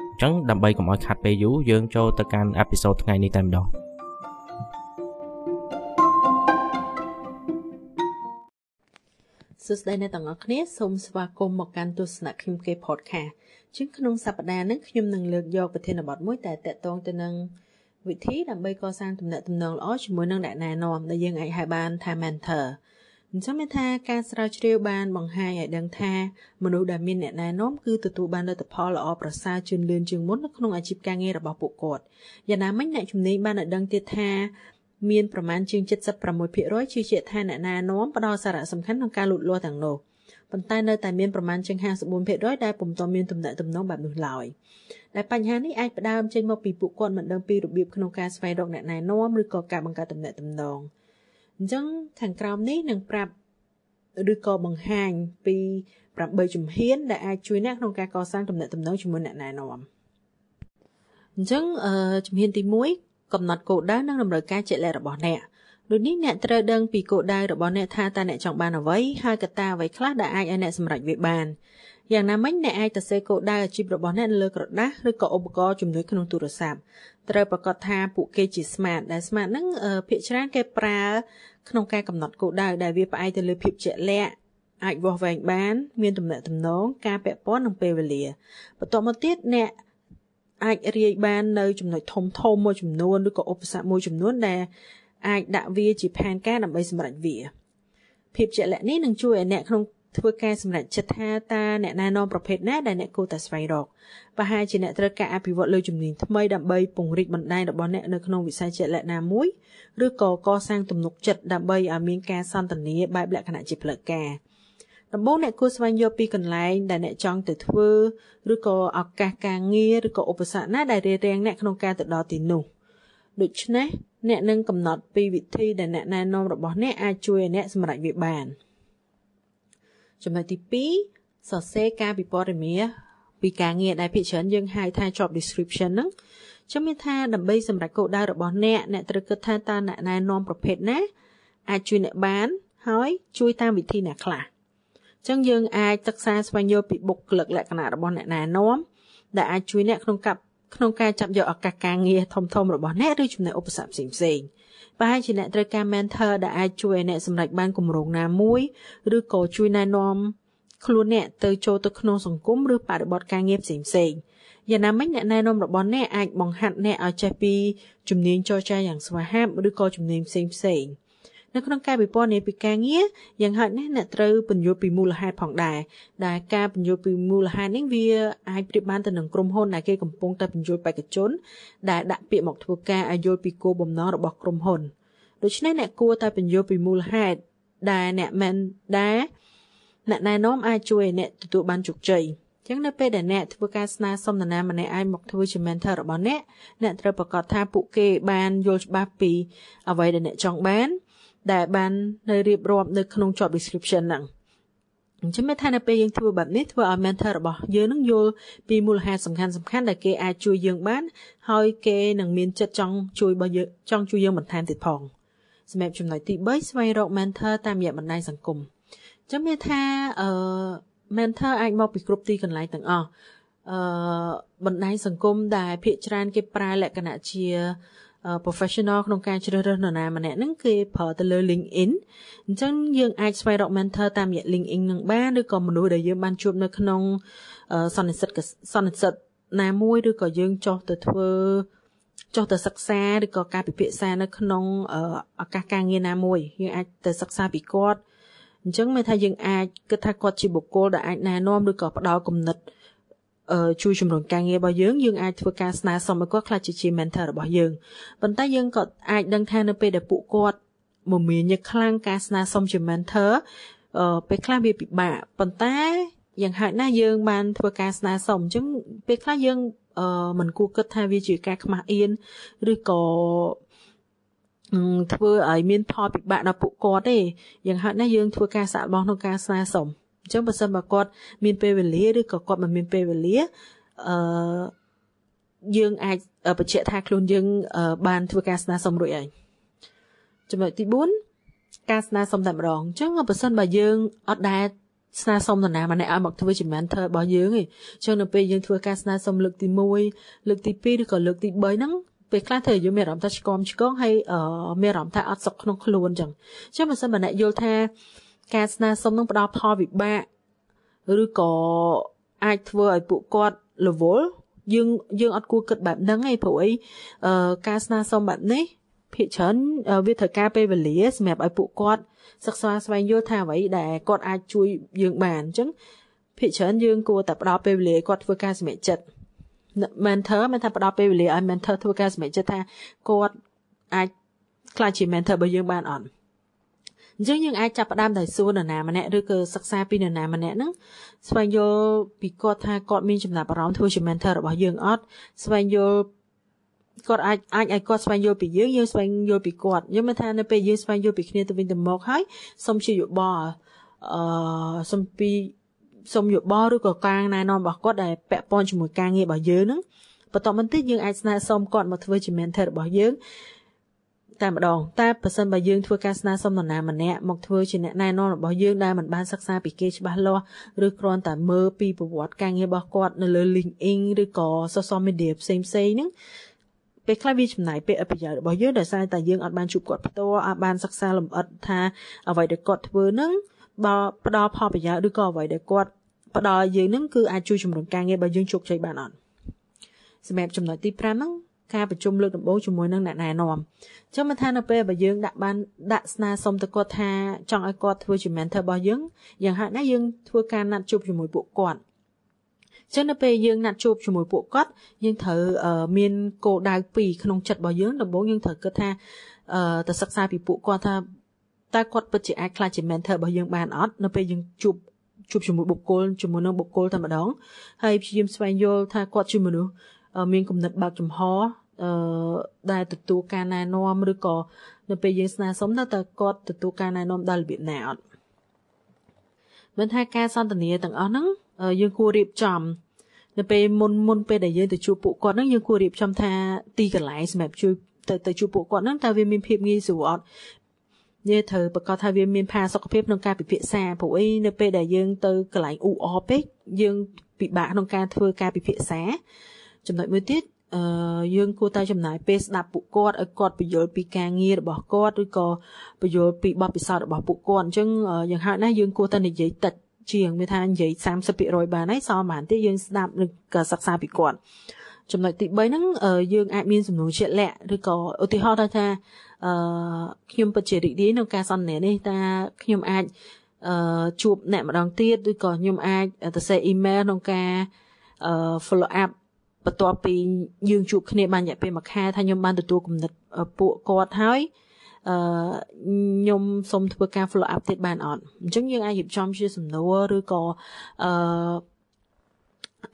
ញ្ចឹងដើម្បីកុំឲ្យខាត់ពេលយូរយើងចូលទៅកាន់អេពីសូតថ្ងៃនេះតែម្ដងសួស្តីអ្នកទាំងអស់គ្នាសូមស្វាគមន៍មកកាន់ទស្សនៈខ្ញុំគេ podcast ជាងក្នុងសប្តាហ៍នេះខ្ញុំនឹងលើកយកប្រធានបទមួយដែលតកតងទៅនឹងវិធីដើម្បីកសាងទំនាក់ទំនងល្អជាមួយនឹងអ្នកណែនាំដែលយើងអាចហៅបានថា mentor អញ្ចឹងមានថាការស្រាវជ្រាវបានបង្ហាញឲ្យដឹងថាមនុស្សដែលមានអ្នកណែនាំគឺទទួលបានលទ្ធផលល្អប្រសើរជឿនលឿនជាងមុននៅក្នុងអាជីពការងាររបស់ពួកគាត់យ៉ាងណាមិញអ្នកជំនាញបានឲ្យដឹងទៀតថាមានប្រមាណជាង76%ជឿជាក់ថាអ្នកណែនាំផ្ដល់សារៈសំខាន់ក្នុងការលូតលាស់ទាំងនោះប៉ុន្តែនៅតែមានប្រមាណជាង54%ដែលពុំទាន់មានទំនាក់ទំនងបែបនោះឡើយដែលបញ្ហានេះអាចផ្ដើមចេញមកពីពួកគាត់មិនដឹងពីរបៀបក្នុងការស្វែងរកអ្នកណែនាំឬក៏ការបង្កើតទំនាក់ទំនង អញ្ចឹងខាងក្រោមនេះនឹងប្រាប់ឬក៏បង្ហាញពី8ជំហានដែលអាចជួយអ្នកក្នុងការកសាងទំនាក់ទំនងជាមួយអ្នកណែនាំអញ្ចឹងជំហានទី1កំណត់គោលដៅនិងតម្រូវការជាក់លាក់របស់អ្នកដូចនេះអ្នកត្រូវដឹងពីគោលដៅរបស់អ្នកថាតើអ្នកចង់បានអ្វីហើយកត្តាអ្វីខ្លះដែលអាចឲ្យអ្នកសម្រេចវាបាន យ៉ាងណាមិញអ្នកអាចទៅសេគោលដៅអាជីពរបស់អ្នកនៅលើក្រដាសឬក៏ឧបករណ៍ជំនួយក្នុងទូរស័ព្ទត្រូវប្រកាសថាពួកគេជា smart ដែល smart ហ្នឹងភាគច្រើនគេប្រើក្នុងការកំណត់គោលដៅដែលវាផ្អែកទៅលើភាពជាក់លាក់អាចវាស់វែងបាន មានទំនាក់ទំនងការពាក់ព័ន្ធនិងពេលវេលាបន្ទាប់មកទៀតអ្នកអាចរាយបាននៅចំណុចធំធំមួយចំនួនឬក៏ឧបសគ្គមួយចំនួនដែលអាចដាក់វាជាផែនការដើម្បីសម្រេចវាភាពជាក់លាក់នេះនឹងជួយឲ្យអ្នកក្នុង ធ្វើការសម្រេចចិត្តថាតើអ្នកណែនាំប្រភេទណាដែលអ្នកគួរតែស្វែងរកប្រហែលជាអ្នកត្រូវការអភិវឌ្ឍលើជំនាញថ្មីដើម្បីពង្រីកបណ្ដាញរបស់អ្នកនៅក្នុងវិស័យជាក់លាក់ណាមួយឬក៏កសាងទំនុកចិត្តដើម្បីឲ្យមានការសន្ទនាបែបលក្ខណៈជាផ្លូវការដំបូងអ្នកគួរស្វែងយល់ពីកន្លែងដែលអ្នកចង់ទៅធ្វើឬក៏ឱកាសការងារឬក៏ឧបសគ្គណាដែលរារាំងអ្នកក្នុងការទៅដល់ទីនោះដូច្នេះអ្នកនឹងកំណត់ពីវិធីដែលអ្នកណែនាំរបស់អ្នកអាចជួយឲ្យអ្នកសម្រេចវាបាន។ ចំណុចទី2សរសេរការពិពណ៌នាពីការងារដែលភាគច្រើនយើងហៅថា job description ហ្នឹងខ្ញុំមានថាដើម្បីសម្រេចគោលដៅរបស់អ្នកអ្នកត្រូវគិតថាតើអ្នកណែនាំប្រភេទណា អាចជួយអ្នកបាន ហើយជួយតាមវិធីណាខ្លះអញ្ចឹងយើងអាចសិក្សាស្វែងយល់ពីបុគ្គលិកលក្ខណៈរបស់អ្នកណែនាំដែលអាចជួយអ្នកក្នុងកាប់ក្នុងការចាប់យកឱកាសការងារធំធំរបស់អ្នកឬចំណេះឧបសគ្គផ្សេងផ្សេង ប្រហែលជាអ្នកត្រូវការ mentor ដែលអាចជួយឲ្យអ្នកសម្រេចបានគម្រោងណាមួយឬក៏ជួយណែនាំខ្លួនអ្នកទៅចូលទៅក្នុងសង្គមឬបរិបទការងារផ្សេងផ្សេងយ៉ាងណាមិញអ្នកណែនាំរបស់អ្នកអាចបង្ហាត់អ្នកឲ្យចេះពីជំនាញចរចាយ៉ាងស្វាហាប់ឬក៏ជំនាញផ្សេងផ្សេង នៅក្នុងការវិពណ៌នាពីការងារយ៉ាងហោចណាស់អ្នកត្រូវពន្យល់ពីមូលហេតុផងដែរដែលការពន្យល់ពីមូលហេតុនេះវាអាចប្រៀបបានទៅនឹងក្រុមហ៊ុនដែលគេកំពុងតែពន្យល់បេក្ខជន ដែលដាក់ពាក្យមកធ្វើការឲ្យយល់ពីគោលបំណងរបស់ក្រុមហ៊ុនដូច្នេះអ្នកគួរតែពន្យល់ពីមូលហេតុដែលអ្នកមិនដែលអ្នកណែនាំអាចជួយឲ្យអ្នកទទួលបានជោគជ័យចឹងនៅពេលដែលអ្នកធ្វើការស្នើសុំនរណាម្នាក់ឲ្យមកធ្វើជា mentor របស់អ្នកអ្នកត្រូវប្រកាសថាពួកគេបានយល់ច្បាស់ពីអ្វីដែលអ្នកចង់បាន ដែលបាននៅរៀបរាប់នៅក្នុង job description ហ្នឹងអញ្ចឹងមានថានៅពេលយើងធ្វើបែបនេះធ្វើឲ្យ mentor របស់យើងនឹងយល់ពីមូលហេតុសំខាន់សំខាន់ដែលគេអាចជួយយើងបានហើយគេនឹងមានចិត្តចង់ជួយរបស់យើងចង់ជួយយើងបន្ថែមទៀតផងសម្រាប់ចំណុចទី3ស្វែងរក mentor តាមរយៈបណ្ដាញសង្គមអញ្ចឹងមានថាអឺ mentor អាចមកពីគ្រប់ទីកន្លែងទាំងអស់អឺបណ្ដាញសង្គមដែលភាគច្រើនគេប្រើលក្ខណៈជា professional ក្នុងការជ្រើសរើសនរណាម្នាក់ហ្នឹងគេប្រើទៅលើ LinkedIn អញ្ចឹងយើងអាចស្វែងរក mentor តាមរយៈ LinkedIn នឹងបានឬក៏មនុស្សដែលយើងបានជួបនៅក្នុងសន្និសិទសន្និសិទណាមួយឬក៏យើងចុះទៅធ្វើចុះទៅសិក្សាឬក៏ការពិភាក្សានៅក្នុងឱកាសការងារណាមួយយើងអាចទៅសិក្សាពីគាត់អញ្ចឹងមានថាយើងអាចគិតថាគាត់ជាបុគ្គលដែលអាចណែនាំឬក៏ផ្ដល់គំនិត ជួយជំរុញការងាររបស់យើងយើងអាចធ្វើការស្នើសុំឲ្យគាត់ខ្លះជាជា mentor របស់យើងប៉ុន្តែយើងក៏អាចដឹងថានៅពេលដែលពួកគាត់មមាញឹកខ្លាំងការស្នើសុំជា mentor អឺពេលខ្លះវាពិបាកប៉ុន្តែយ៉ាងហោចណាស់យើងបានធ្វើការស្នើសុំអញ្ចឹងពេលខ្លះយើងអឺមិនគួរគិតថាវាជាការខ្មាស់អៀនឬក៏ធ្វើឲ្យមានផលពិបាកដល់ពួកគាត់ទេយ៉ាងហោចណាស់យើងធ្វើការសាកល្បងក្នុងការស្នើសុំ អញ្ចឹងបើសិនបើគាត់មានពេលវេលាឬក៏គាត់មិនមានពេលវេលាអឺយើងអាចបញ្ជាក់ថាខ្លួនយើង បានធ្វើការស្នើសុំរួចហើយចំណុចទី4ការស្នើសុំតែម្ដងអញ្ចឹងបើសិនបើយើងអត់ដែលស្នើសុំនរណាម្នាក់ឲ្យមកធ្វើជា mentor របស់យើងឯងអញ្ចឹងនៅពេលយើងធ្វើការស្នើសុំលើកទី1លើកទី2ឬក៏លើកទី3ហ្នឹងពេលខ្លះធ្វើយើងមានអារម្មណ៍ថាឆ្គមឆ្គងហើយមានអារម្មណ៍ថាអត់សុខក្នុងខ្លួនអញ្ចឹងអញ្ចឹងបើសិនបើអ្នកយល់ថា ការស្នើសុំនឹងផ្ដល់ផលវិបាកឬក៏អាចធ្វើឲ្យពួកគាត់រវល់យើងយើងអត់គួរគិតបែបហ្នឹងឯងព្រោះអីការស្នើសុំបែបនេះភាគច្រើនវាត្រូវការពេលវេលាសម្រាប់ឲ្យពួកគាត់សិក្សាស្វែងយល់ថាអ្វីដែលគាត់អាចជួយយើងបានអញ្ចឹងភាគច្រើនយើងគួរតែផ្ដល់ពេលវេលាគាត់ធ្វើការសម្រេចចិត្ត mentor មានថាផ្ដល់ពេលវេលាឲ្យ mentor ធ្វើការសម្រេចចិត្តថាគាត់អាចខ្លាចជា mentor របស់យើងបានអត់ អញ្ចឹងយើងអាចចាប់ផ្ដើមដោយសួរនរណាម្នាក់ឬក៏សិក្សាពីនរណាម្នាក់ហ្នឹងស្វែងយល់ពីគាត់ថាគាត់មានចំណាប់អារម្មណ៍ធ្វើជា mentor របស់យើងអត់ស្វែងយល់គាត់អាចអាចឲ្យគាត់ស្វែងយល់ពីយើងយើងស្វែងយល់ពីគាត់យើងមិនថានៅពេលយើងស្វែងយល់ពីគ្នាទៅវិញទៅមកហើយសូមជាយោបល់អឺសូមពីសូមយោបល់ឬក៏ការណែនាំរបស់គាត់ដែលពាក់ព័ន្ធជាមួយការងាររបស់យើងហ្នឹងបន្ទាប់មកទៀតយើងអាចស្នើសុំគាត់មកធ្វើជា mentor របស់យើង តែម្ដងតែប្រសិនបើយើងធ្វើការស្នើសុំនរណាម្នាក់មកធ្វើជាអ្នកណែនាំរបស់យើងដែលមិនបានសិក្សាពីគេច្បាស់លាស់ឬគ្រាន់តែមើលពីប្រវត្តិការងាររបស់គាត់នៅលើ LinkedIn ឬក៏ social media ផ្សេងៗហ្នឹងពេលខ្លះវាចំណាយពេលអភិយារបស់យើងដោយសារតែយើងអត់បានជួបគាត់ផ្ទាល់អាចបានសិក្សាលម្អិតថាអ្វីដែលគាត់ធ្វើហ្នឹងបើផ្ដល់ផលប្រយោជន៍ឬក៏អ្វីដែលគាត់ផ្ដល់យើងហ្នឹងគឺអាចជួយជំរុញការងាររបស់យើងជោគជ័យបានអត់សម្រាប់ចំណុចទី5ហ្នឹង ការប្រជុំលើកដំបូងជាមួយនឹងអ្នកណែនាំចឹងមិនថានៅពេលបើយើងដាក់បានដាក់ស្នើសុំទៅគាត់ថាចង់ឲ្យគាត់ធ្វើជា mentor របស់យើងយ៉ាងហោចណាស់យើងធ្វើការណាត់ជួបជាមួយពួកគាត់ចឹងនៅពេលយើងណាត់ជួបជាមួយពួកគាត់យើងត្រូវមានគោលដៅពីរក្នុងចិត្តរបស់យើងដំបូងយើងត្រូវគិតថាទៅសិក្សាពីពួកគាត់ថាតើគាត់ពិតជាអាចខ្លាចជា mentor របស់យើងបានអត់នៅពេលយើងជួបជួបជាមួយបុគ្គលជាមួយនឹងបុគ្គលតែម្ដងហើយព្យាយាមស្វែងយល់ថាគាត់ជាមនុស្សមានគំនិតបើកចំហអឺ ដែលទទួលការណែនាំឬក៏នៅពេលយើងស្នើសុំទៅតើគាត់ទទួលការណែនាំដល់របៀបណាអត់មិនថាការសន្ទនាទាំងអស់ហ្នឹងយើងគួររៀបចំនៅពេលមុនមុនពេលដែលយើងទៅជួបពួកគាត់ហ្នឹងយើងគួររៀបចំថាទីកន្លែងសម្រាប់ជួយទៅទៅជួបពួកគាត់ហ្នឹងតើវាមានភាពងាយស្រួលអត់យើងត្រូវប្រកាសថាវាមានផាសុកភាពក្នុងការពិភាក្សាព្រោះអីនៅពេលដែលយើងទៅកន្លែងអ៊ូអពេកយើងពិបាកក្នុងការធ្វើការពិភាក្សាចំណុចមួយទៀត អឺយើងគួរតែចំណាយពេលស្ដាប់ពួកគាត់ឲ្យគាត់បញ្យល់ពីការងាររបស់គាត់ឬក៏បញ្យល់ពីបទពិសោធន៍របស់ពួកគាត់អញ្ចឹងយ៉ាងហោចណាស់យើងគួរតែនិយាយតិចជាងមានថានិយាយ30%បានហើយសល់ប៉ុន្មានទៀតយើងស្ដាប់ឬក៏សិក្សាពីគាត់ចំណុចទី3ហ្នឹងយើងអាចមានសំណួរជាក់លាក់ឬក៏ឧទាហរណ៍ថាអឺខ្ញុំពិតជារីករាយក្នុងការសន្ទនានេះតើខ្ញុំអាចអឺជួបអ្នកម្ដងទៀតឬក៏ខ្ញុំអាចទៅសេអ៊ីមែលក្នុងការអឺ follow up បន្ទាប់ពីយើងជួបគ្នាបានរយៈពេលមួយខែថាខ្ញុំបានទទួលគំនិតពួកគាត់ហើយអឺខ្ញុំសូមធ្វើការ follow up ទៀតបានអត់អញ្ចឹងយើងអាចរៀបចំជាសំណួរឬក៏អឺ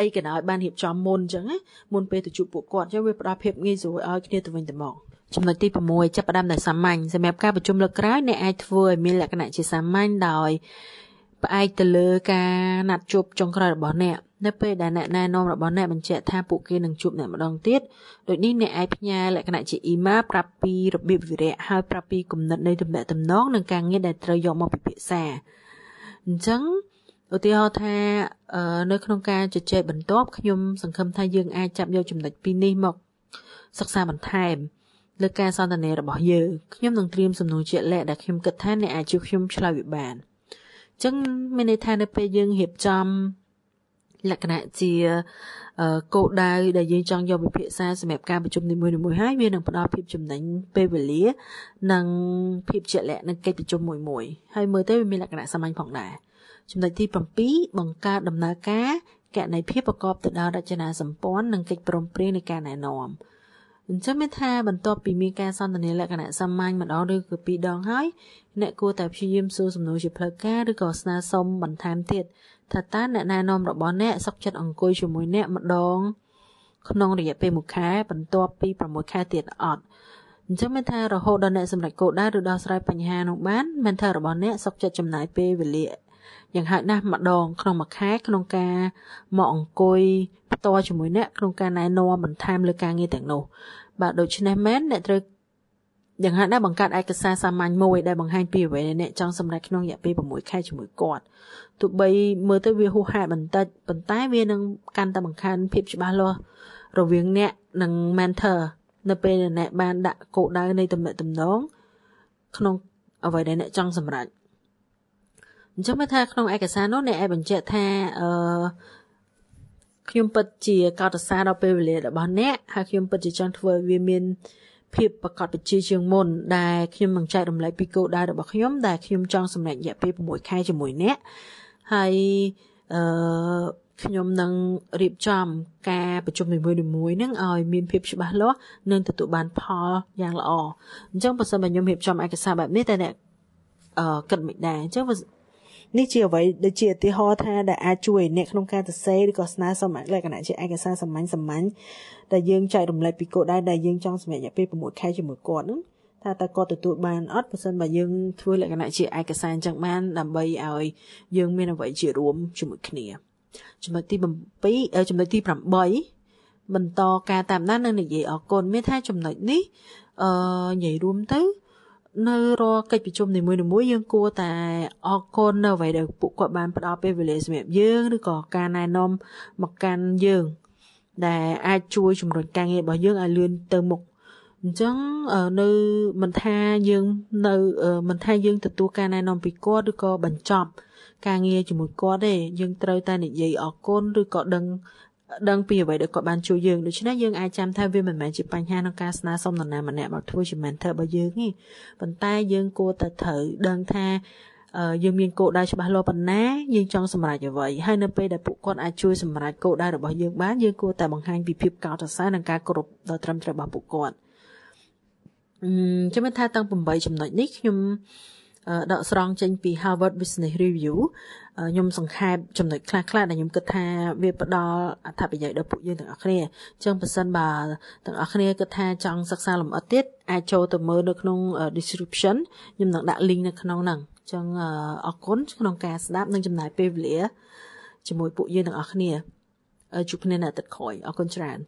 អីក៏ដោយបានរៀបចំមុនអញ្ចឹងណាមុនពេលទៅជួបពួកគាត់អញ្ចឹងវាផ្ដល់ភាពងាយស្រួលឲ្យគ្នាទៅវិញទៅមកចំណុចទី6ចាប់ផ្ដើមដោយសាមញ្ញសម្រាប់ការប្រជុំលើកក្រោយអ្នកអាចធ្វើឲ្យមានលក្ខណៈជាសាមញ្ញដោយ ផ្អែកទៅលើការណាត់ជួបចុងក្រោយរបស់អ្នកនៅពេលដែលអ្នកណែនាំរបស់អ្នកបញ្ជាក់ថាពួកគេនឹងជួបអ្នកម្ដងទៀតដូចនេះអ្នកអាចផ្ញើលក្ខណៈជាអ៊ីម៉ាប្រាប់ពីរបៀបវិរៈហើយប្រាប់ពីគំនិតនៃទំនាក់ទំនងនិងការងារដែលត្រូវយកមកពិភាក្សាអញ្ចឹងឧទាហរណ៍ថានៅក្នុងការជជែកបន្ទាប់ខ្ញុំសង្ឃឹមថាយើងអាចចាប់យកចំណុចពីរនេះមកសិក្សាបន្ថែមលើការសន្ទនារបស់យើងខ្ញុំនឹងត្រៀមសំណួរជាក់លាក់ដែលខ្ញុំគិតថាអ្នកអាចជួយខ្ញុំឆ្លើយវាបានអញ្ចឹងមានន័យថានៅពេលយើងរៀបចំលក្ខណៈជាគោលដៅដែលយើងចង់យកវិភាសាសម្រាប់ការប្រជុំនីមួយៗហើយវានឹងផ្ដល់ភាពចំណេញពេលវេលា និងភាពជាក់លាក់នឹងកិច្ចប្រជុំមួយមួយហើយមើលទៅវាមានលក្ខណៈសាមញ្ញផងដែរចំណុចទី7បង្កើតដំណើរការកណន័យភាពប្រកបទៅដោយរចនាសម្ព័ន្ធនិងកិច្ចព្រមព្រៀងនៃការណែនាំ អញ្ចឹងមានថាបន្ទាប់ពីមានការសន្ទនាលក្ខណៈសាមញ្ញម្ដងឬក៏ពីរដងហើយអ្នកគួរតែព្យាយាមសួរសំណួរជាផ្លូវការឬក៏ស្នើសុំបន្ថែមទៀតថាតើអ្នកណែនាំរបស់អ្នកសុខចិត្តអង្គុយជាមួយអ្នកម្ដងក្នុងរយៈពេល1ខែបន្ទាប់ពី6ខែទៀតអត់អញ្ចឹងមានថារហូតដល់អ្នកសម្រេចគោលដៅឬដោះស្រាយបញ្ហានោះបានមិនថារបស់អ្នកសុខចិត្តចំណាយពេលវេលា យ៉ាងហោចណាស់ម្ដង ក្នុងមួយខែក្នុងការមកអង្គុយផ្ទាល់ជាមួយអ្នកក្នុងការណែនាំបន្ថែមលើការងារទាំងនោះបាទដូច្នេះមែនអ្នកត្រូវយ៉ាងហោចណាស់បង្កើតឯកសារសាមញ្ញមួយដែលបង្ហាញពីអ្វីដែលអ្នកចង់សម្រេចក្នុងរយៈពេល6ខែជាមួយគាត់ទោះបីមើលទៅវាហួសហេតុបន្តិចប៉ុន្តែវានឹងកាន់តែបង្កើនភាពច្បាស់លាស់រវាងអ្នកនិង mentor នៅពេលដែលអ្នកបានដាក់គោលដៅនៃទំនាក់ទំនងក្នុងអ្វីដែលអ្នកចង់សម្រេច អញ្ចឹងមើលថាក្នុងឯកសារនោះអ្នកឲ្យបញ្ជាក់ថាអឺខ្ញុំពិតជាកោតសរសើរដល់ពេលវេលារបស់អ្នកហើយខ្ញុំពិតជាចង់ធ្វើវាមានភាពប្រកបវិជ្ជាជាងមុនដែលខ្ញុំនឹងចែករំលែកពីគោលដៅរបស់ខ្ញុំដែលខ្ញុំចង់សម្រេចរយៈពេល6ខែជាមួយអ្នកហើយអឺខ្ញុំនឹងរៀបចំការប្រជុំនីមួយៗហ្នឹងឲ្យមានភាពច្បាស់លាស់និងទទួលបានផលយ៉ាងល្អអញ្ចឹងបើសិនបើខ្ញុំរៀបចំឯកសារបែបនេះតែអ្នកអឺគិតមិនដែរអញ្ចឹង នេះជាអ្វីដូចជាឧទាហរណ៍ថាដែលអាចជួយអ្នកក្នុងការសរសេរឬក៏ស្នើសុំលក្ខណៈជាឯកសារសាមញ្ញសាមញ្ញដែលយើងចែករំលែកពីគោលដៅដែលយើងចង់សម្រេចរយៈពេល6ខែជាមួយគាត់ហ្នឹងថាតើគាត់ទទួលបានអត់បើសិនបើយើងធ្វើលក្ខណៈជាឯកសារអញ្ចឹងបានដើម្បីឲ្យយើងមានអ្វីជារួមជាមួយគ្នាចំណុចទី7ចំណុចទី8បន្តការតាមដាននិងនិយាយអរគុណមានថាចំណុចនេះអឺនិយាយរួមទៅ នៅរាល់កិច្ចប្រជុំនីមួយៗយើងគួរតែអរគុណនៅអ្វីដែលពួកគាត់បានផ្ដល់ពេលវេលាសម្រាប់យើងឬក៏ការណែនាំមកកាន់យើង ដែលអាចជួយជំរុញការងាររបស់យើងឲ្យលឿនទៅមុខអញ្ចឹងនៅមិនថាយើងនៅមិនថាយើងទទួលការណែនាំពីគាត់ឬក៏បញ្ចប់ ការងារជាមួយគាត់ទេយើងត្រូវតែនិយាយអរគុណឬក៏ដឹង ដឹងពីអ្វីដែលគាត់បានជួយយើងដូច្នេះយើងអាចចាំថាវាមិនមែនជាបញ្ហាក្នុងការស្នើសុំនរណាម្នាក់មកធ្វើជា mentor របស់យើងទេប៉ុន្តែយើងគួរតែត្រូវដឹងថាយើងមានគោលដៅច្បាស់លាស់ប៉ុណ្ណាយើងចង់សម្រេចអ្វីហើយនៅពេលដែលពួកគាត់អាចជួយសម្រេចគោលដៅរបស់យើងបានយើងគួរតែបង្ហាញពីភាពកោតសរសើរនិងការគោរពដ៏ត្រឹមត្រូវរបស់ពួកគាត់អឺចាំថាតាំង8ចំណុចនេះខ្ញុំ ដកស្រង់ចេញពី Harvard Business Review ខ្ញុំសង្ខេបចំណុចខ្លះៗដែលខ្ញុំគិតថាវាផ្ដល់អត្ថប្រយោជន៍ដល់ពួកយើងទាំងអស់គ្នាអញ្ចឹងបើសិនបើទាំងអស់គ្នាគិតថាចង់សិក្សាលម្អិតទៀតអាចចូលទៅមើលនៅក្នុង description ខ្ញុំនឹងដាក់ link នៅក្នុងហ្នឹងអញ្ចឹងអរគុណក្នុងការស្ដាប់និងចំណាយពេលវេលាជាមួយពួកយើងទាំងអស់គ្នាជួបគ្នានៅអាទិត្យក្រោយអរគុណច្រើន